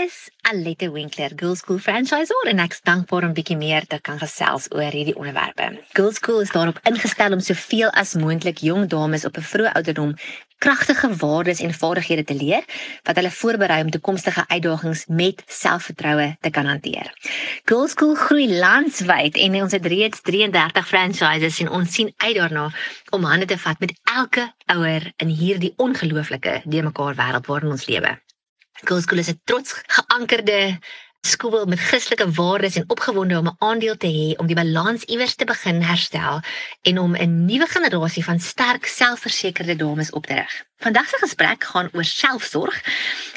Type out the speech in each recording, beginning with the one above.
is Alette Winkler, Girls School franchisor en ek's dankbaar om bietjie meer te kan gesels oor hierdie onderwerpe. Girls School is daarop ingestel om soveel as moontlik jong dames op 'n vroeë ouderdom kragtige waardes en vaardighede te leer wat hulle voorberei om toekomstige uitdagings met selfvertroue te kan hanteer. Girls School groei landwyd en ons het reeds 33 franchises en ons sien uit daarna om hande te vat met elke ouer in hierdie ongelooflike de mekaar wêreld waarin ons lewe. Girls School is 'n trots geankerde skool met Christelike waardes en opgewonde om 'n aandeel te hê om die balans iewers te begin herstel en om 'n nuwe generasie van sterk selfversekerde dames op te rig. Vandag se gesprek gaan oor selfsorg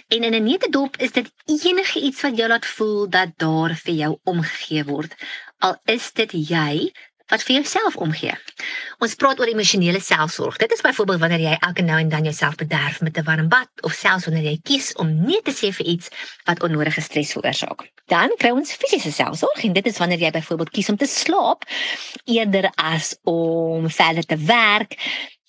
en in 'n neutedop is dit enige iets wat jou laat voel dat daar vir jou omgegee word. Al is dit jy wat vir jouself omgee. Ons praat oor emosionele selfsorg. Dit is byvoorbeeld wanneer jy elke nou en dan jouself bederf met 'n warm bad of selfs wanneer jy kies om nee te sê vir iets wat onnodige stres veroorsaak. Dan kry ons fisiese selfsorg en dit is wanneer jy byvoorbeeld kies om te slaap eerder as om verder te werk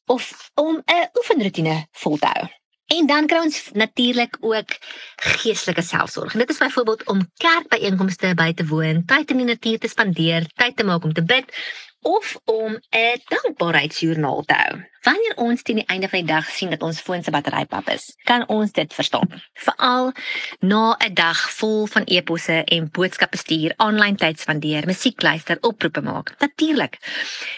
of om 'n oefenroetine vol te hou. En dan kry ons natuurlik ook geestelike selfsorg. En dit is byvoorbeeld om kerkbyeenkomste by te woon, tyd in die natuur te spandeer, tyd te maak om te bid of om 'n dankbaarheidsjoernaal te hou. Wanneer ons teen die einde van die dag sien dat ons foon se battery pap is, kan ons dit verstaan. Veral na 'n dag vol van e-posse en boodskappe stuur, aanlyn tyd spandeer, musiek luister, oproepe maak. Natuurlik.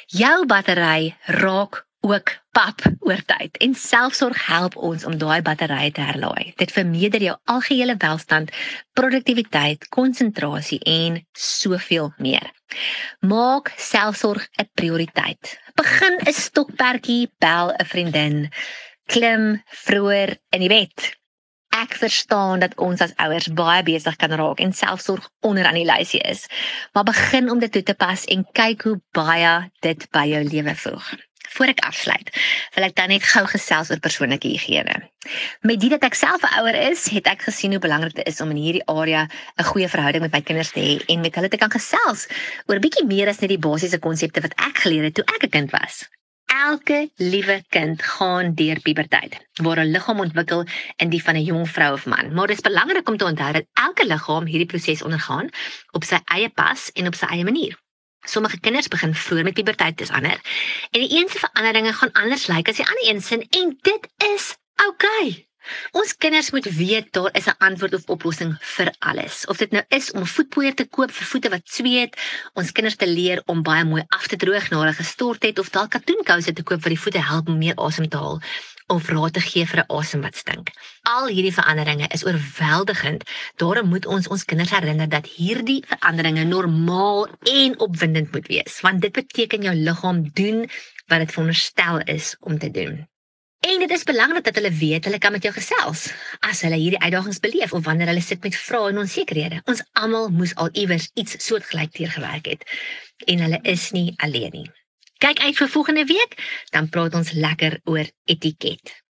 Jou battery raak ook pap oor tyd en selfsorg help ons om daai batterye te herlaai. Dit vermeerder jou algehele welstand, produktiwiteit, konsentrasie en soveel meer. Maak selfsorg 'n prioriteit. Begin 'n stokperdjie, bel 'n vriendin, klim vroeër in die bed. Ek verstaan dat ons as ouers baie besig kan raak en selfsorg onder aan die lysie is. Maar begin om dit toe te pas en kyk hoe baie dit by jou lewe voeg. Voor ek afsluit, wil ek dan net gou gesels oor persoonlike higiëne. Met dit dat ek self 'n ouer is, het ek gesien hoe belangrik dit is om in hierdie area 'n goeie verhouding met my kinders te hê en met hulle te kan gesels oor bietjie meer as net die basiese konsepte wat ek geleer het toe ek 'n kind was. Elke liewe kind gaan deur puberteit waar 'n liggaam ontwikkel in die van 'n jong vrou of man. Maar dit is belangrik om te onthou dat elke liggaam hierdie proses ondergaan op sy eie pas en op sy eie manier. Sommige kinders begin vroeër met puberteit as ander. En die een se veranderinge gaan anders lyk as die ander een se en dit is oukei. Okay. Ons kinders moet weet daar is 'n antwoord of oplossing vir alles. Of dit nou is om voetpoeier te koop vir voete wat sweet, ons kinders te leer om baie mooi af te droog na hulle gestort het of dalk katoenkouse te koop wat die voete help om meer asem te haal of raad te gee vir 'n asem wat stink. Al hierdie veranderinge is oorweldigend. Daarom moet ons ons kinders herinner dat hierdie veranderinge normaal en opwindend moet wees, want dit beteken jou liggaam doen wat dit veronderstel is om te doen. En dit is belangrik dat hulle weet hulle kan met jou gesels as hulle hierdie uitdagings beleef of wanneer hulle sit met vrae en onsekerhede. Ons almal moes al iewers iets soortgelyk teergewerk het en hulle is nie alleen nie. Kyk uit vir volgende week, dan praat ons lekker oor etiket.